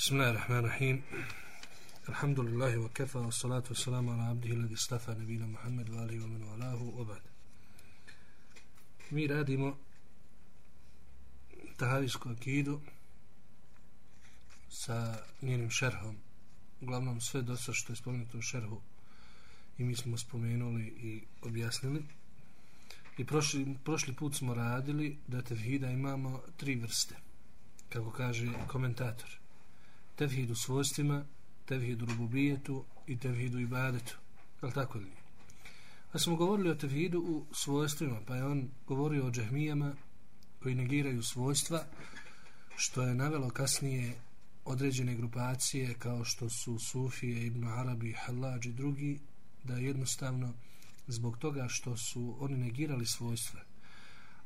Bismillahirrahmanirrahim. Alhamdulillahi wa kafa wa salatu wa salamu ala abdihi ladi stafa nabina Muhammed wa alihi wa minu alahu obad. Mi radimo tahavijsku akidu sa njenim šerhom. Uglavnom sve dosta što je spomenuto u šerhu i mi smo spomenuli i objasnili. I prošli, prošli put smo radili da tevhida imamo tri vrste, kako kaže komentator tevhid svojstvima, tevhid rububijetu i tevhid ibadetu. Je li tako li? Pa smo govorili o tevhidu u svojstvima, pa je on govorio o džahmijama koji negiraju svojstva, što je navelo kasnije određene grupacije kao što su Sufije, Ibn Arabi, Halađ i drugi, da jednostavno zbog toga što su oni negirali svojstva,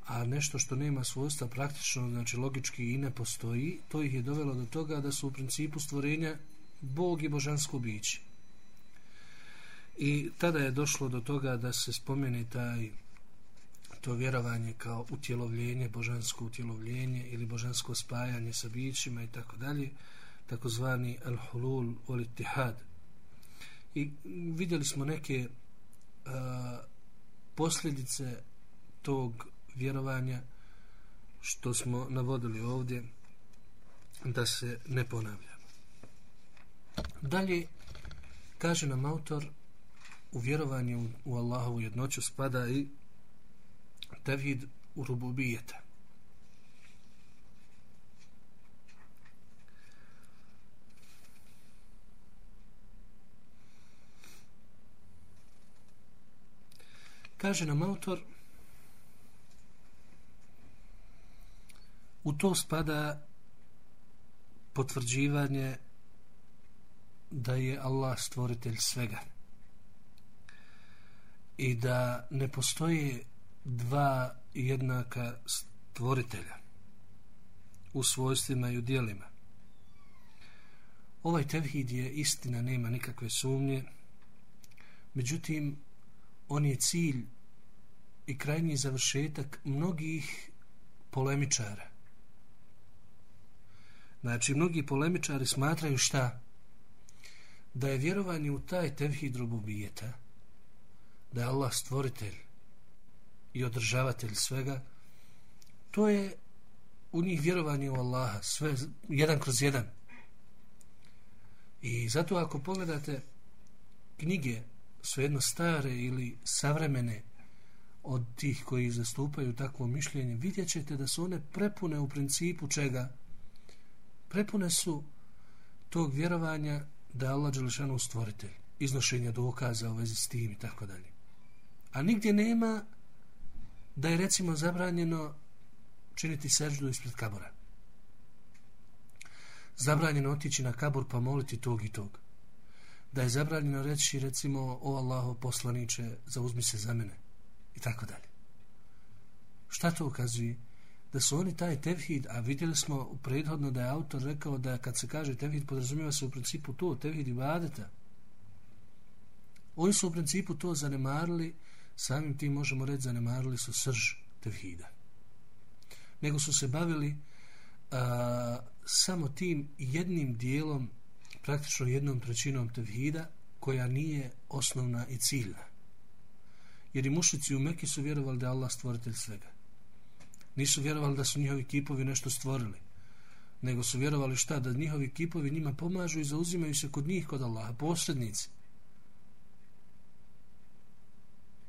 a nešto što nema svojstva praktično, znači logički i ne postoji, to ih je dovelo do toga da su u principu stvorenja Bog i božansko biće. I tada je došlo do toga da se spomeni taj to vjerovanje kao utjelovljenje, božansko utjelovljenje ili božansko spajanje sa bićima i tako dalje, takozvani al-hulul ul-ittihad. I vidjeli smo neke uh, posljedice tog vjerovanja što smo navodili ovdje da se ne ponavlja. Dalje kaže nam autor u vjerovanju u Allahovu jednoću spada i tevhid u rububijeta. Kaže nam autor U to spada potvrđivanje da je Allah stvoritelj svega. I da ne postoje dva jednaka stvoritelja u svojstvima i u dijelima. Ovaj tevhid je istina, nema nikakve sumnje, međutim, on je cilj i krajnji završetak mnogih polemičara. Znači, mnogi polemičari smatraju šta? Da je vjerovanje u taj tevhid rububijeta, da je Allah stvoritelj i održavatelj svega, to je u njih vjerovanje u Allaha, sve jedan kroz jedan. I zato ako pogledate knjige, svejedno stare ili savremene, od tih koji zastupaju takvo mišljenje, vidjet ćete da su one prepune u principu čega? Prepune su tog vjerovanja da je Allah Đelešanu stvoritelj, iznošenja dokaza u vezi s tim i tako dalje. A nigdje nema da je recimo zabranjeno činiti seždu ispred kabora. Zabranjeno otići na kabor pa moliti tog i tog. Da je zabranjeno reći recimo o Allaho poslaniče zauzmi se za mene i tako dalje. Šta to ukazuje? Da su oni taj tevhid, a vidjeli smo prethodno da je autor rekao da kad se kaže tevhid podrazumijeva se u principu to, tevhid ibadeta. Oni su u principu to zanemarili, samim tim možemo reći zanemarili su srž tevhida. Nego su se bavili a, samo tim jednim dijelom, praktično jednom trećinom tevhida, koja nije osnovna i ciljna. Jer i mušici u Meki su vjerovali da je Allah stvoritelj svega nisu vjerovali da su njihovi kipovi nešto stvorili nego su vjerovali šta da njihovi kipovi njima pomažu i zauzimaju se kod njih kod Allaha posrednici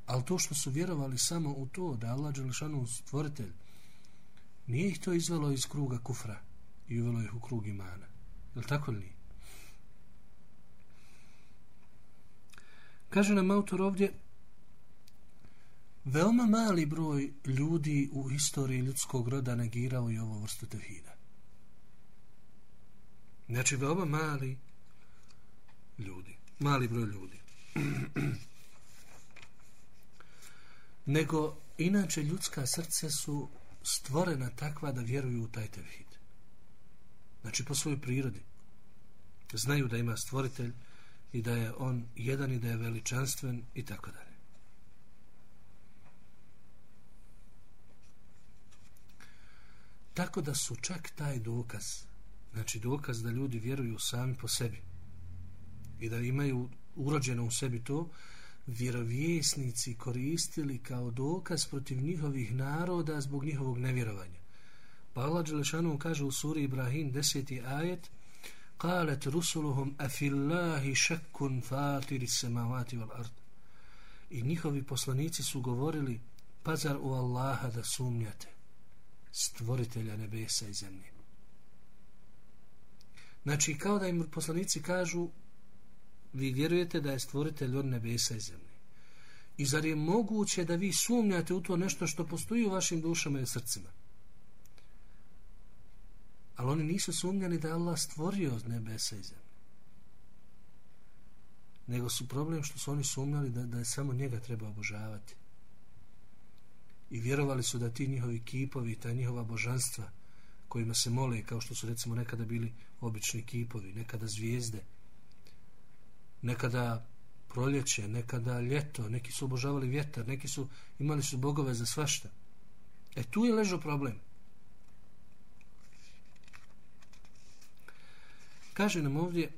ali to što su vjerovali samo u to da Allah Đelešanu stvoritelj nije ih to izvelo iz kruga kufra i uvelo ih u krug imana je li tako li nije? kaže nam autor ovdje Veoma mali broj ljudi u istoriji ljudskog roda negirao i ovo vrstu tevhida. Znači, veoma mali ljudi. Mali broj ljudi. Nego, inače, ljudska srce su stvorena takva da vjeruju u taj tevhid. Znači, po svojoj prirodi. Znaju da ima stvoritelj i da je on jedan i da je veličanstven i tako dalje. Tako da su čak taj dokaz, znači dokaz da ljudi vjeruju sami po sebi i da imaju urođeno u sebi to vjerovjesnici koristili kao dokaz protiv njihovih naroda zbog njihovog nevjerovanja pa Allah Đelešanu kaže u suri Ibrahim deseti ajet قالت رسلهم أفي الله شك فاطر السماوات والأرض i njihovi poslanici su govorili pazar u Allaha da sumnjate Stvoritelja nebesa i zemlje. Znači kao da im poslanici kažu vi vjerujete da je stvoritelj od nebesa i zemlje. I zar je moguće da vi sumnjate u to nešto što postoji u vašim dušama i srcima? Ali oni nisu sumnjali da je Allah stvorio od nebesa i zemlje. Nego su problem što su oni sumnjali da, da je samo njega treba obožavati i vjerovali su da ti njihovi kipovi, ta njihova božanstva kojima se mole, kao što su recimo nekada bili obični kipovi, nekada zvijezde, nekada proljeće, nekada ljeto, neki su obožavali vjetar, neki su imali su bogove za svašta. E tu je ležao problem. Kaže nam ovdje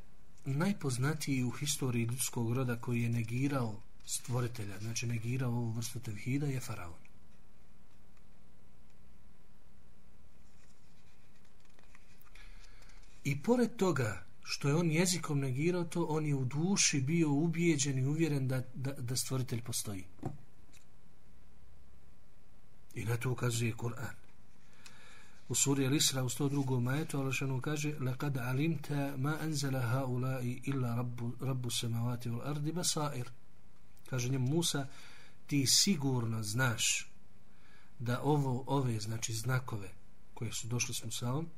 najpoznatiji u historiji ljudskog roda koji je negirao stvoritelja, znači negirao ovu vrstu tevhida je faraon. I pored toga što je on jezikom negirao to, on je u duši bio ubijeđen i uvjeren da, da, da stvoritelj postoji. I na to ukazuje Kur'an. U suri Al-Isra u 102. majetu Allah kaže لَقَدْ عَلِمْتَ مَا أَنْزَلَ هَؤُلَاءِ إِلَّا رَبُّ, رَبُّ سَمَوَاتِ وَالْأَرْضِ بَسَائِرِ Kaže njem Musa ti sigurno znaš da ovo, ove znači znakove koje su došli s Musaom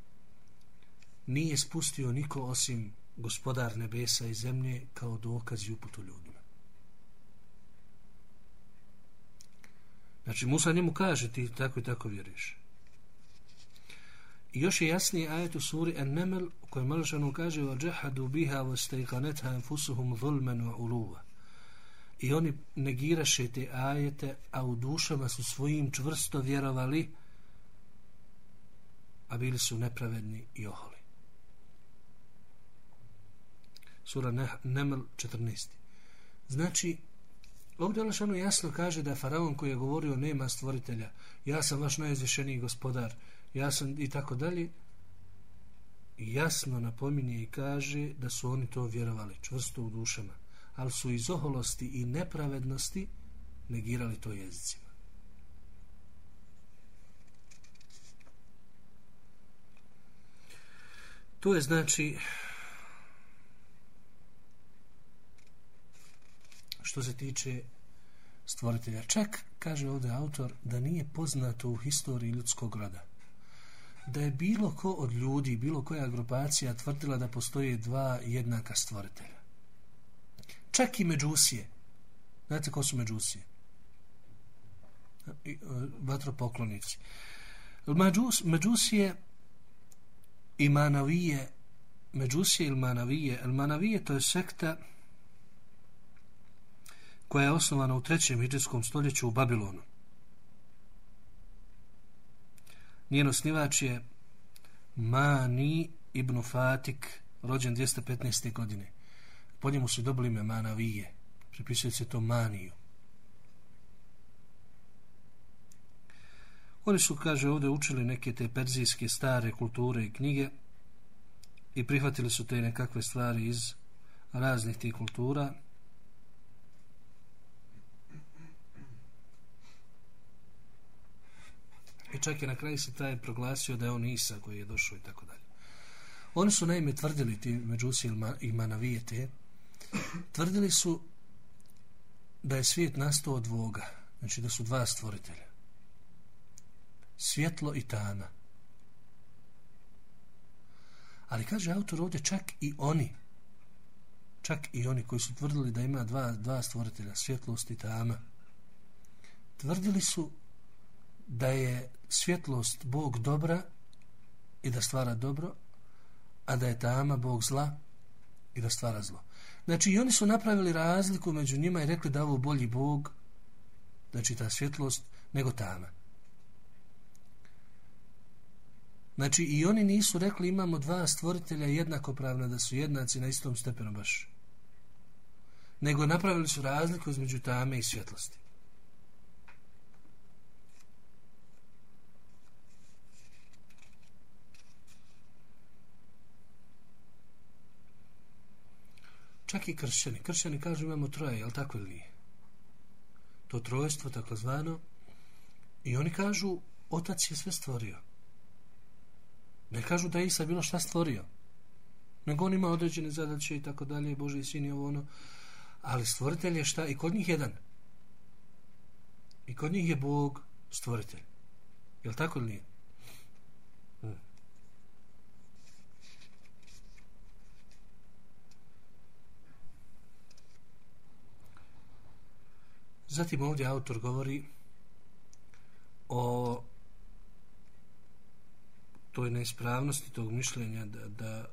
nije spustio niko osim gospodar nebesa i zemlje kao dokaz i uputu ljudima. Znači Musa njemu kaže ti tako i tako vjeriš. I još je jasniji ajet u suri An-Naml u kojem Malšanu kaže وَجَحَدُوا بِهَا وَسْتَيْقَنَتْهَا أَنْفُسُهُمْ ظُلْمًا وَعُلُوَ I oni negiraše te ajete, a u dušama su svojim čvrsto vjerovali, a bili su nepravedni i oholi. Sura Neml 14. Znači, ovdje Alšanu jasno kaže da faraon koji je govorio nema stvoritelja, ja sam vaš najizvišeniji gospodar, ja sam i tako dalje. Jasno napominje i kaže da su oni to vjerovali čvrsto u dušama ali su iz oholosti i nepravednosti negirali to jezicima. To je znači što se tiče stvoritelja čak kaže ovdje autor da nije poznato u historiji ljudskog roda da je bilo ko od ljudi, bilo koja grupacija tvrdila da postoje dva jednaka stvoritelja. Čak i međusije. Znate ko su međusije? E, vatropoklonici. Međus, međusije i manavije međusije ili manavije el manavije to je sekta koja je osnovana u trećem hiđarskom stoljeću u Babilonu Njen osnivač je Mani ibn Fatik, rođen 215. godine. Po njemu su dobili ime Manavije. Pripisuje se to Maniju. Oni su, kaže, ovdje učili neke te perzijske stare kulture i knjige i prihvatili su te nekakve stvari iz raznih tih kultura I čak je na kraju se taj proglasio da je on Isa koji je došao i tako dalje. Oni su naime tvrdili ti međusi i manavijete, tvrdili su da je svijet nastao od dvoga, znači da su dva stvoritelja. Svjetlo i tama. Ali kaže autor ovdje čak i oni, čak i oni koji su tvrdili da ima dva, dva stvoritelja, svjetlost i tama, tvrdili su da je svjetlost Bog dobra i da stvara dobro, a da je tama Bog zla i da stvara zlo. Znači, i oni su napravili razliku među njima i rekli da ovo bolji Bog, znači ta svjetlost, nego tama. Znači i oni nisu rekli imamo dva stvoritelja jednakopravna da su jednaci na istom stepenu baš. Nego napravili su razliku između tame i svjetlosti. Čak i kršćani. Kršćani kažu imamo troje, je li tako ili nije? To trojstvo, tako zvano. I oni kažu, otac je sve stvorio. Ne kažu da je Isa bilo šta stvorio. Nego on ima određene zadaće i tako dalje, Boži sin i ovo ono. Ali stvoritelj je šta? I kod njih jedan. I kod njih je Bog stvoritelj. Je li tako ili nije? Zatim ovdje autor govori o toj neispravnosti tog mišljenja da, da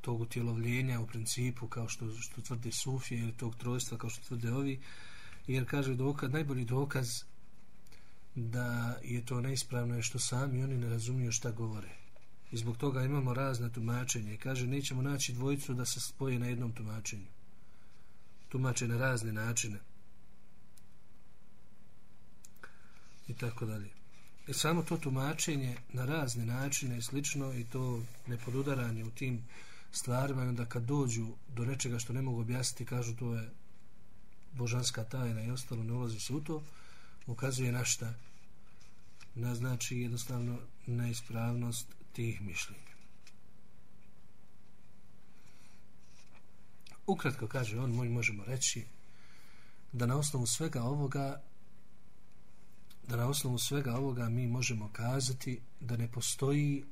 tog utjelovljenja u principu kao što, što tvrde Sufije ili tog trojstva kao što tvrde ovi jer kaže dokaz, najbolji dokaz da je to neispravno je što sami oni ne razumiju šta govore. I zbog toga imamo razne tumačenje kaže nećemo naći dvojicu da se spoje na jednom tumačenju. Tumače na razne načine. I tako dalje. E samo to tumačenje na razne načine i slično i to nepodudaranje u tim stvarima i onda kad dođu do nečega što ne mogu objasniti kažu to je božanska tajna i ostalo ne ulazi se u to ukazuje na šta na znači jednostavno neispravnost tih mišljenja. Ukratko kaže on, moj možemo reći da na osnovu svega ovoga da na osnovu svega ovoga mi možemo kazati da ne postoji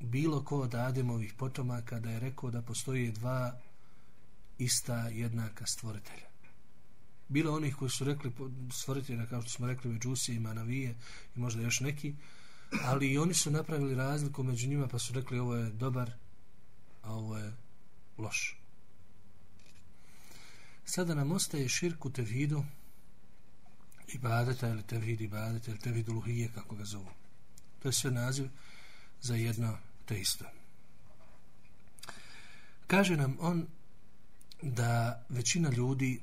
bilo ko od Ademovih potomaka da je rekao da postoji dva ista jednaka stvoritelja. Bilo onih koji su rekli stvoritelja, kao što smo rekli Međusije i Manavije i možda još neki, ali i oni su napravili razliku među njima pa su rekli ovo je dobar, a ovo je loš. Sada nam ostaje širku tevhidu, ibadeta ili tevhid ibadeta ili tevhid uluhije kako ga zovu. To je sve naziv za jedno te isto. Kaže nam on da većina ljudi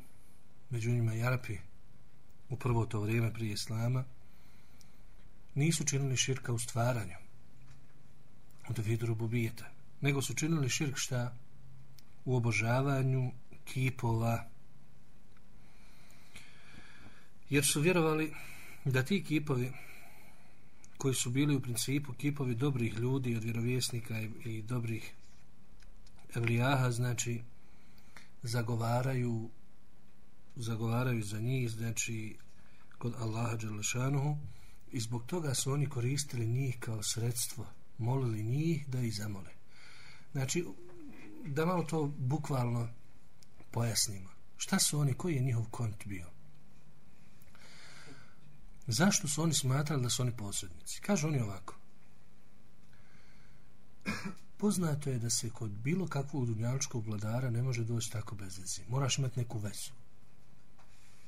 među njima i Arapi u prvo to vrijeme prije Islama nisu činili širka u stvaranju u tevhidu rububijeta nego su činili širk šta u obožavanju kipova jer su vjerovali da ti kipovi koji su bili u principu kipovi dobrih ljudi od vjerovjesnika i, i dobrih evlijaha znači zagovaraju zagovaraju za njih znači kod Allaha Đalešanuhu i zbog toga su oni koristili njih kao sredstvo molili njih da ih zamole. Znači da malo to bukvalno pojasnimo. Šta su oni, koji je njihov kont bio? Zašto su oni smatrali da su oni posrednici? Kažu oni ovako. Poznato je da se kod bilo kakvog dunjaličkog vladara ne može doći tako bez veze. Moraš imati neku vezu.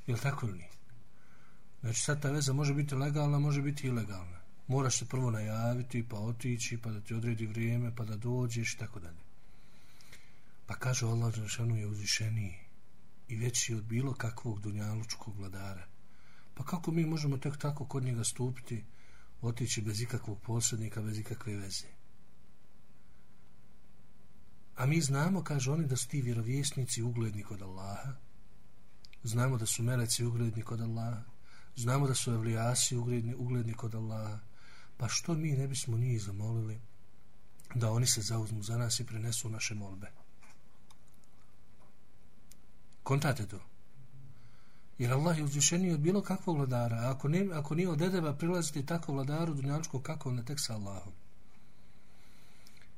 Je li tako ili nije? Znači sad ta veza može biti legalna, može biti ilegalna. Moraš se prvo najaviti, pa otići, pa da ti odredi vrijeme, pa da dođeš, tako dalje. Pa kaže Allah, Žešanu je uzvišeniji i veći od bilo kakvog dunjalučkog vladara. Pa kako mi možemo tek tako kod njega stupiti, otići bez ikakvog posrednika, bez ikakve veze? A mi znamo, kaže oni, da su ti vjerovjesnici ugledni kod Allaha. Znamo da su meleci ugledni kod Allaha. Znamo da su evlijasi ugledni, ugledni kod Allaha. Pa što mi ne bismo njih zamolili da oni se zauzmu za nas i prenesu naše molbe? Kontate to. Jer Allah je uzvišeniji od bilo kakvog vladara. A ako, ne, ako nije od edeba prilaziti tako vladaru dunjačko, kako ne tek sa Allahom?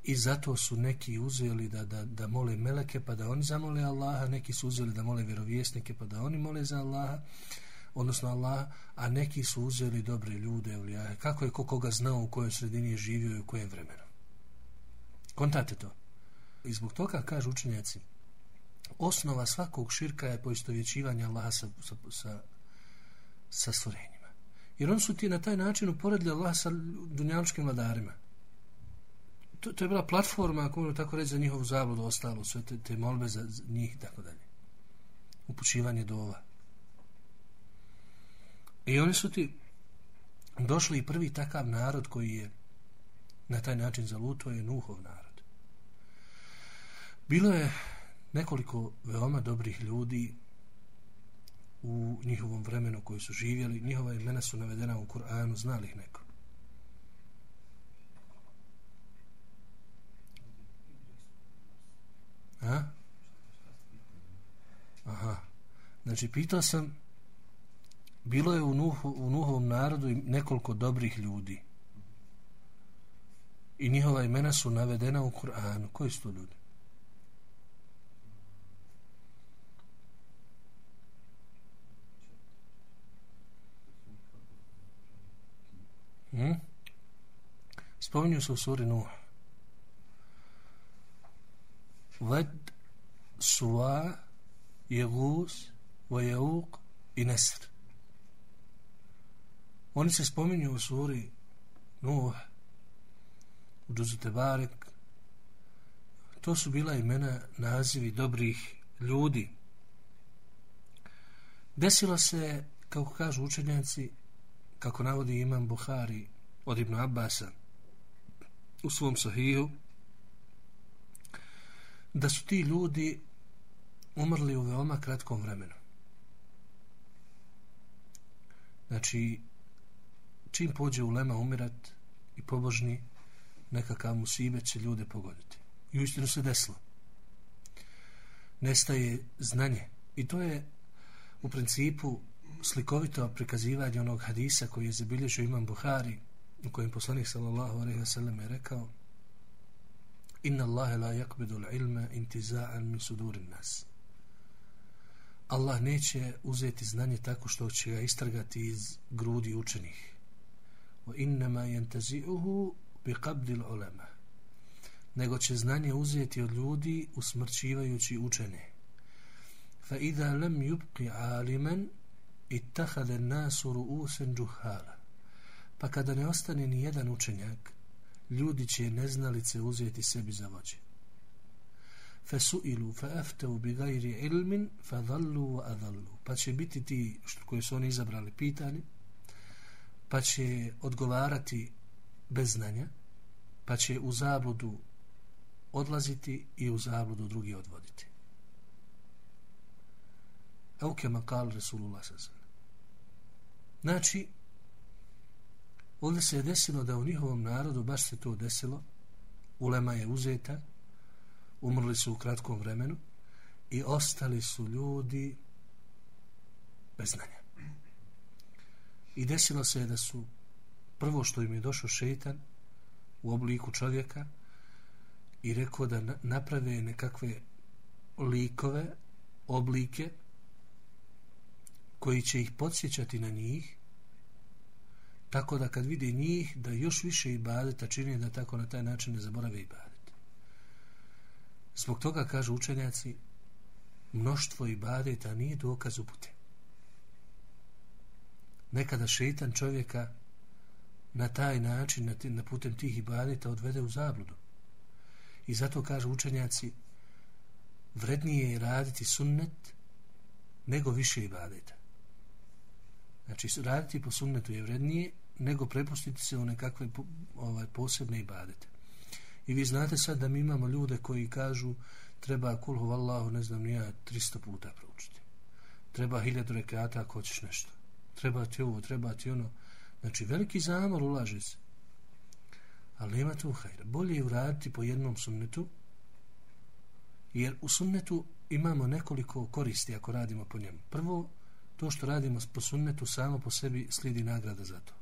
I zato su neki uzeli da, da, da mole meleke pa da oni zamole Allaha, neki su uzeli da mole vjerovjesnike pa da oni mole za Allaha, odnosno Allaha, a neki su uzeli dobre ljude. Ulijahe. Kako je ko koga znao u kojoj sredini je živio i u kojem vremenu? Kontate to. I zbog toga kažu učenjaci, osnova svakog širka je poistovjećivanje Allaha sa, sa, sa, sa stvorenjima. Jer on su ti na taj način uporedili Allaha sa dunjaličkim vladarima. to, to je bila platforma, ako možemo tako reći, za njihovu zabludu ostalo, sve te, te molbe za, za njih i tako dalje. Upućivanje do ova. I oni su ti došli i prvi takav narod koji je na taj način zaluto je Nuhov narod. Bilo je nekoliko veoma dobrih ljudi u njihovom vremenu koji su živjeli. Njihova imena su navedena u Kur'anu, znali ih neko. A? Aha. Znači, pitao sam, bilo je u, Nuhu, u Nuhovom narodu nekoliko dobrih ljudi. I njihova imena su navedena u Kur'anu. Koji su to ljudi? Hmm? Spominju se u suri Nuh. Ved, Suva, Jeguz, Vajauk i Nesr. Oni se spominju u suri Nuh, u Džuzu Tebarek. To su bila imena nazivi dobrih ljudi. Desilo se, kako kažu učenjaci, kako navodi imam Buhari od Ibn Abbasa u svom sahiju, da su ti ljudi umrli u veoma kratkom vremenu. Znači, čim pođe u lema umirat i pobožni, nekakav musibe će ljude pogoditi. I uistinu se desilo. Nestaje znanje. I to je u principu slikovito prikazivanje onog hadisa koji je zabilježio imam Buhari u kojem poslanik sallallahu alaihi wa sallam je rekao Inna Allahe la yakbidu ilma intiza'an min sudurin nas. Allah neće uzeti znanje tako što će ga istrgati iz grudi učenih. Wa innama yantazi'uhu bi qabdil ulama. Nego će znanje uzeti od ljudi usmrćivajući učene. Fa idha lam yubqi aliman ittakhadha an-nasu ru'usan džuhala. Pa kada ne ostane ni jedan učenjak, ljudi će neznalice uzeti sebi za vođe. Fesuilu fa aftau bi gajri ilmin fa dhallu wa adhallu. Pa će biti ti što koji su oni izabrali pitani, pa će odgovarati bez znanja, pa će u zabludu odlaziti i u zabludu drugi odvoditi. Auke kal Resulullah sazan. Znači, ovdje se je desilo da u njihovom narodu baš se to desilo, ulema je uzeta, umrli su u kratkom vremenu i ostali su ljudi bez znanja. I desilo se je da su prvo što im je došao šeitan u obliku čovjeka i rekao da naprave nekakve likove, oblike koji će ih podsjećati na njih tako da kad vide njih da još više ibadeta čini da tako na taj način ne zaborave ibadet. Zbog toga kažu učenjaci mnoštvo ibadeta nije dokaz upute. Nekada šetan čovjeka na taj način, na, na putem tih ibadeta odvede u zabludu. I zato kažu učenjaci vrednije je raditi sunnet nego više ibadeta. Znači, raditi po sunnetu je vrednije nego prepustiti se u nekakve ovaj, posebne ibadete. I vi znate sad da mi imamo ljude koji kažu treba kulhu vallahu, ne znam, nija 300 puta proučiti. Treba hiljadu rekata ako hoćeš nešto. Treba ti ovo, treba ti ono. Znači, veliki zamor ulaže se. Ali nema tu hajra. Bolje je uraditi po jednom sunnetu, jer u sunnetu imamo nekoliko koristi ako radimo po njemu. Prvo, to što radimo po sunnetu samo po sebi slijedi nagrada za to.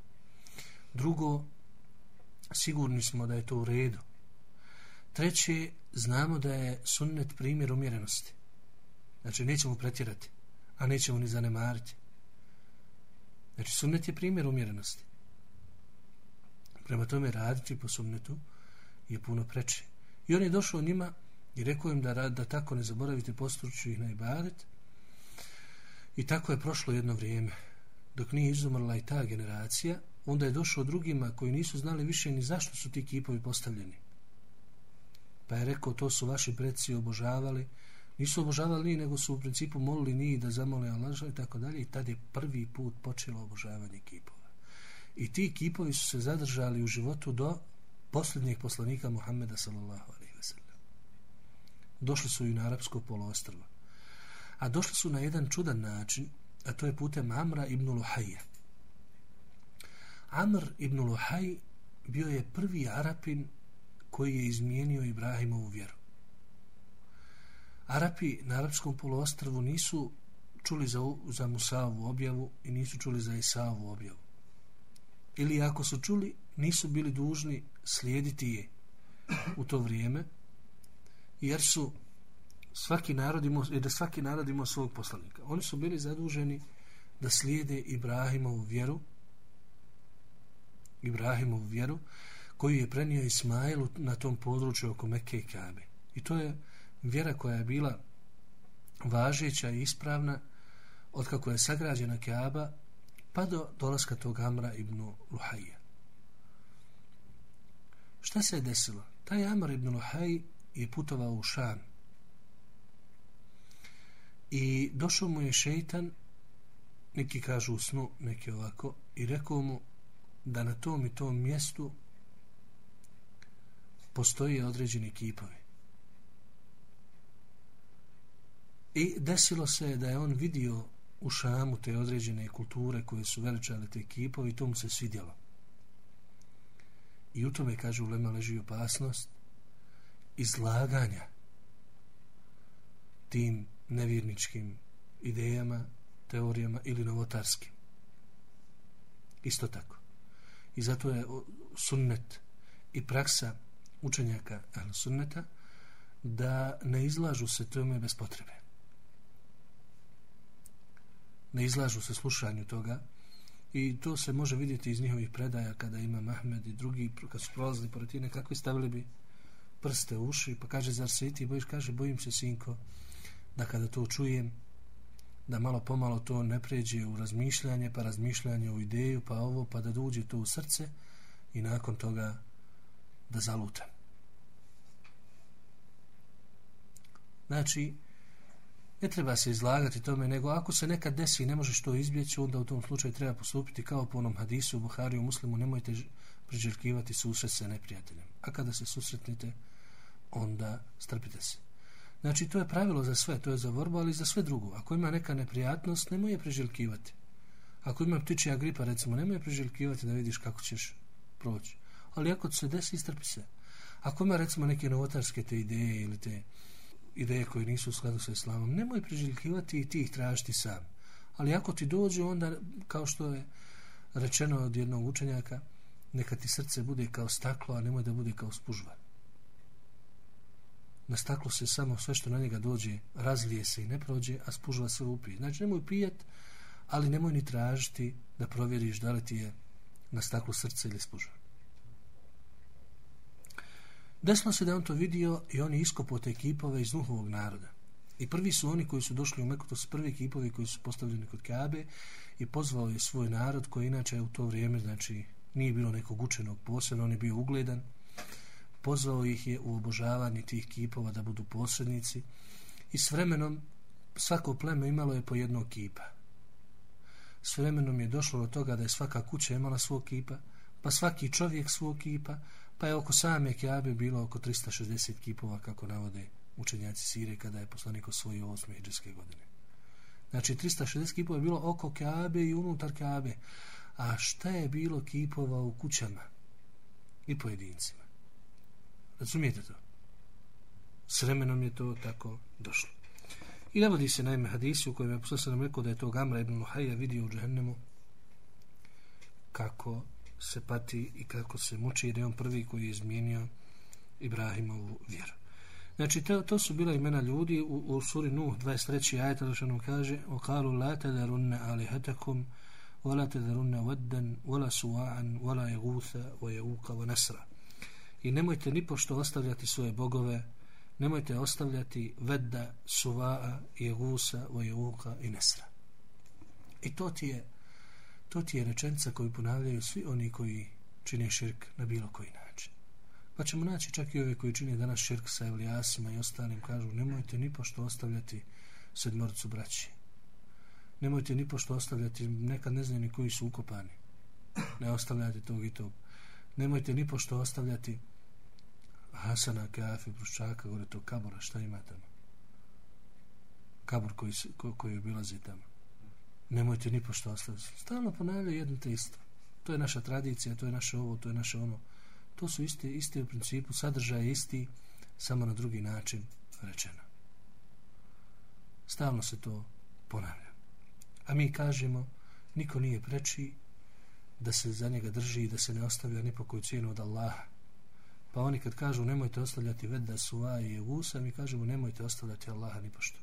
Drugo, sigurni smo da je to u redu. Treće, znamo da je sunnet primjer umjerenosti. Znači, nećemo pretjerati, a nećemo ni zanemariti. Znači, sunnet je primjer umjerenosti. Prema tome, raditi po sunnetu je puno preče. I on je došao njima i rekao im da, da tako ne zaboravite postruču ih na ibadet, I tako je prošlo jedno vrijeme. Dok nije izumrla i ta generacija, onda je došao drugima koji nisu znali više ni zašto su ti kipovi postavljeni. Pa je rekao, to su vaši predsi obožavali. Nisu obožavali ni, nego su u principu molili ni da zamole Allah i tako dalje. I tad je prvi put počelo obožavanje kipova. I ti kipovi su se zadržali u životu do posljednjeg poslanika Muhammeda sallallahu alaihi wa sallam. Došli su i na arapsko poloostrvo. A došli su na jedan čudan način, a to je putem Amra ibn Luhajja. Amr ibn Luhaj bio je prvi Arapin koji je izmijenio Ibrahimovu vjeru. Arapi na arapskom poluostrvu nisu čuli za, za Musavu objavu i nisu čuli za Isavu objavu. Ili ako su čuli, nisu bili dužni slijediti je u to vrijeme, jer su svaki narod ima, da svaki narod ima svog poslanika. Oni su bili zaduženi da slijede Ibrahimovu vjeru, Ibrahimovu vjeru, koju je prenio Ismailu na tom području oko Mekke i Kabe. I to je vjera koja je bila važeća i ispravna od kako je sagrađena Kaaba pa do dolaska tog Amra ibn Luhajja. Šta se je desilo? Taj Amr ibn Luhaj je putovao u Šam i došao mu je šeitan neki kažu u snu, neki ovako i rekao mu da na tom i tom mjestu postoje određeni kipovi. I desilo se da je on vidio u Šamu te određene kulture koje su veličale te kipovi i to mu se svidjelo. I u tome, kaže Ulema, leži opasnost izlaganja tim nevjerničkim idejama, teorijama ili novotarskim. Isto tako. I zato je sunnet i praksa učenjaka sunneta da ne izlažu se tome bez potrebe. Ne izlažu se slušanju toga i to se može vidjeti iz njihovih predaja kada ima Mahmed i drugi kad su prolazili pored tine kako stavili bi prste u uši pa kaže zar se i ti bojiš kaže bojim se sinko da kada to čujem da malo pomalo to ne pređe u razmišljanje pa razmišljanje u ideju pa ovo pa da dođe to u srce i nakon toga da zalutam Znači, ne treba se izlagati tome, nego ako se nekad desi i ne možeš to izbjeći, onda u tom slučaju treba postupiti kao po onom hadisu u Buhariju muslimu, nemojte priželjkivati susret sa neprijateljem. A kada se susretnite, onda strpite se. Znači, to je pravilo za sve, to je za vorbu, ali i za sve drugo. Ako ima neka neprijatnost, nemoj je preželjkivati. Ako ima ptičija gripa, recimo, nemoj je preželjkivati da vidiš kako ćeš proći. Ali ako se desi, istrpi se. Ako ima, recimo, neke novotarske te ideje ili te ideje koje nisu u skladu sa islamom, nemoj preželjkivati i ti ih tražiti sam. Ali ako ti dođe, onda, kao što je rečeno od jednog učenjaka, neka ti srce bude kao staklo, a nemoj da bude kao spužva. Na staklo se samo sve što na njega dođe, razlije se i ne prođe, a spužva se upi. Znači, nemoj pijat, ali nemoj ni tražiti da provjeriš da li ti je na staklu srce ili spužva. Desilo se da on to vidio i oni iskopao te kipove iz Nuhovog naroda. I prvi su oni koji su došli u Meku, to su prvi kipovi koji su postavljeni kod Kabe i pozvao je svoj narod koji inače u to vrijeme, znači nije bilo nekog učenog posebno, on je bio ugledan. Pozvao ih je u obožavanje tih kipova da budu posrednici i s vremenom svako pleme imalo je po jednog kipa. S vremenom je došlo do toga da je svaka kuća imala svog kipa, pa svaki čovjek svog kipa, pa je oko same Kjabe bilo oko 360 kipova, kako navode učenjaci Sire, kada je poslanik osvojio 8. hijđarske godine. Znači, 360 kipova je bilo oko Kjabe i unutar Kjabe. A šta je bilo kipova u kućama i pojedincima? Razumijete to? S vremenom je to tako došlo. I navodi se naime hadisi u kojem je poslanik nam rekao da je to Gamra ibn Luhajja vidio u džahnemu kako se pati i kako se muči jer je on prvi koji je izmijenio Ibrahimovu vjeru. Znači, to, to su bila imena ljudi u, u suri Nuh 23. ajta što nam kaže وَقَالُوا لَا تَذَرُنَّ عَلِهَتَكُمْ وَلَا تَذَرُنَّ وَدًّا وَلَا سُوَاعًا وَلَا يَغُوثَ وَيَوُوكَ وَنَسْرَ I nemojte ni pošto ostavljati svoje bogove, nemojte ostavljati Vedda, Suvaa, Jegusa, Vojevuka i Nesra. I to ti je To ti je rečenica koju ponavljaju svi oni koji čine širk na bilo koji način. Pa ćemo naći čak i ove koji čini danas širk sa evlijasima i ostalim, kažu, nemojte ni pošto ostavljati sedmorcu braći. Nemojte ni pošto ostavljati, nekad ne znaju ni koji su ukopani. Ne ostavljati tog i tog. Nemojte ni pošto ostavljati Hasana, Kafe, Bruščaka, gore to kabora, šta ima tamo? Kabor koji, ko, koji obilazi tamo. Nemojte ni pošto ostaviti. Stalno ponavlja jedno te isto. To je naša tradicija, to je naše ovo, to je naše ono. To su iste, iste u principu, sadržaj isti, samo na drugi način rečeno. Stalno se to ponavlja. A mi kažemo, niko nije preči da se za njega drži i da se ne ostavlja ni po koju cijenu od Allaha. Pa oni kad kažu nemojte ostavljati vedda suva i jegusa, mi kažemo nemojte ostavljati Allaha ni pošto.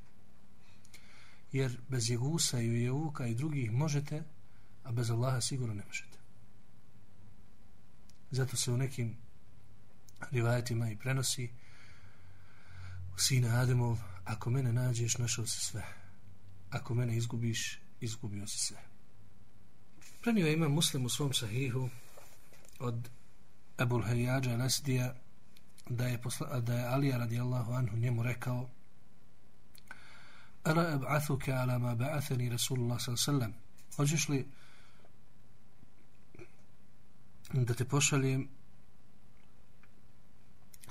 Jer bez jegusa i jevuka i drugih možete, a bez Allaha sigurno ne možete. Zato se u nekim rivajetima i prenosi sine Ademov, ako mene nađeš, našao se sve. Ako mene izgubiš, izgubio se sve. Prenio ima muslim u svom sahihu od Ebul Hajjađa Lesdija da je, posla, da je Alija radijallahu anhu njemu rekao Ala eb'athuke ala ma ba'athani Rasulullah sallam Hoćeš li da te pošaljem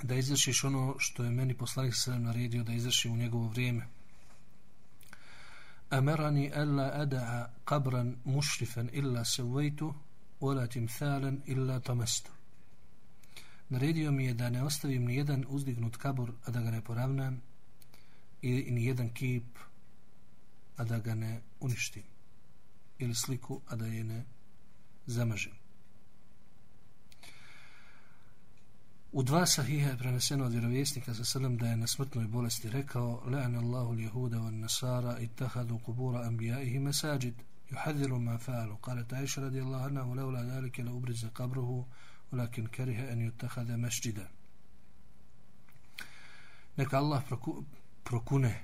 da izvršiš ono što je meni poslanik sallam naredio da izvršim u njegovo vrijeme أمرني ألا أدع قبرا مشرفا إلا سويته ولا تمثالا إلا طمسته Naredio mi je da ne ostavim ni jedan uzdignut kabur, a da ga ne poravnam, i ni jedan kip, a da ga ne uništim, ili sliku, a da je ne zamažem. U dva sahiha je preneseno od vjerovjesnika sa srlom da je na smrtnoj bolesti rekao Le'an Allahu ljehuda van nasara i tahadu kubura anbijaihi mesajid yuhadiru ma fa'alu kale ta'iša radijallahu anahu leula dalike la ubrize kabruhu ولكن كره أن يتخذ مسجدا neka Allah proku, prokune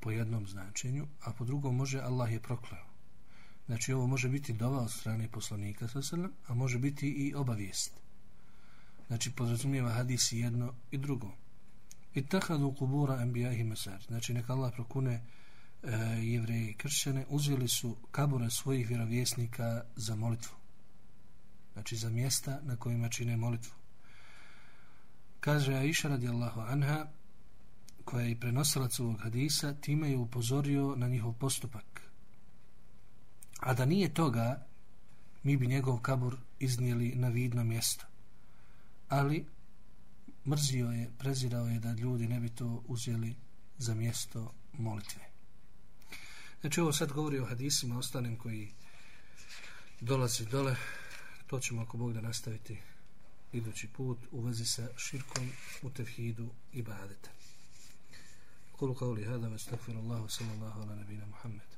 po jednom značenju a po drugom može Allah je prokleo. Znači ovo može biti dova od strane poslanika sa srlom a može biti i obavijest. Znači podrazumijeva hadis jedno i drugo. I tahadu kubura embijahi masar znači neka Allah prokune e, jevreje i kršćane uzeli su kabure svojih vjerovjesnika za molitvu znači za mjesta na kojima čine molitvu. Kaže Aisha radijallahu anha koja je prenosilac ovog hadisa time je upozorio na njihov postupak. A da nije toga mi bi njegov kabur iznijeli na vidno mjesto. Ali mrzio je, prezirao je da ljudi ne bi to uzeli za mjesto molitve. Znači ovo sad govori o hadisima ostalim koji dolazi dole, to ćemo ako Bog da nastaviti idući put u vezi sa širkom u tevhidu i badete. Kulu kao li hada, vas sallallahu ala nabina Muhammed.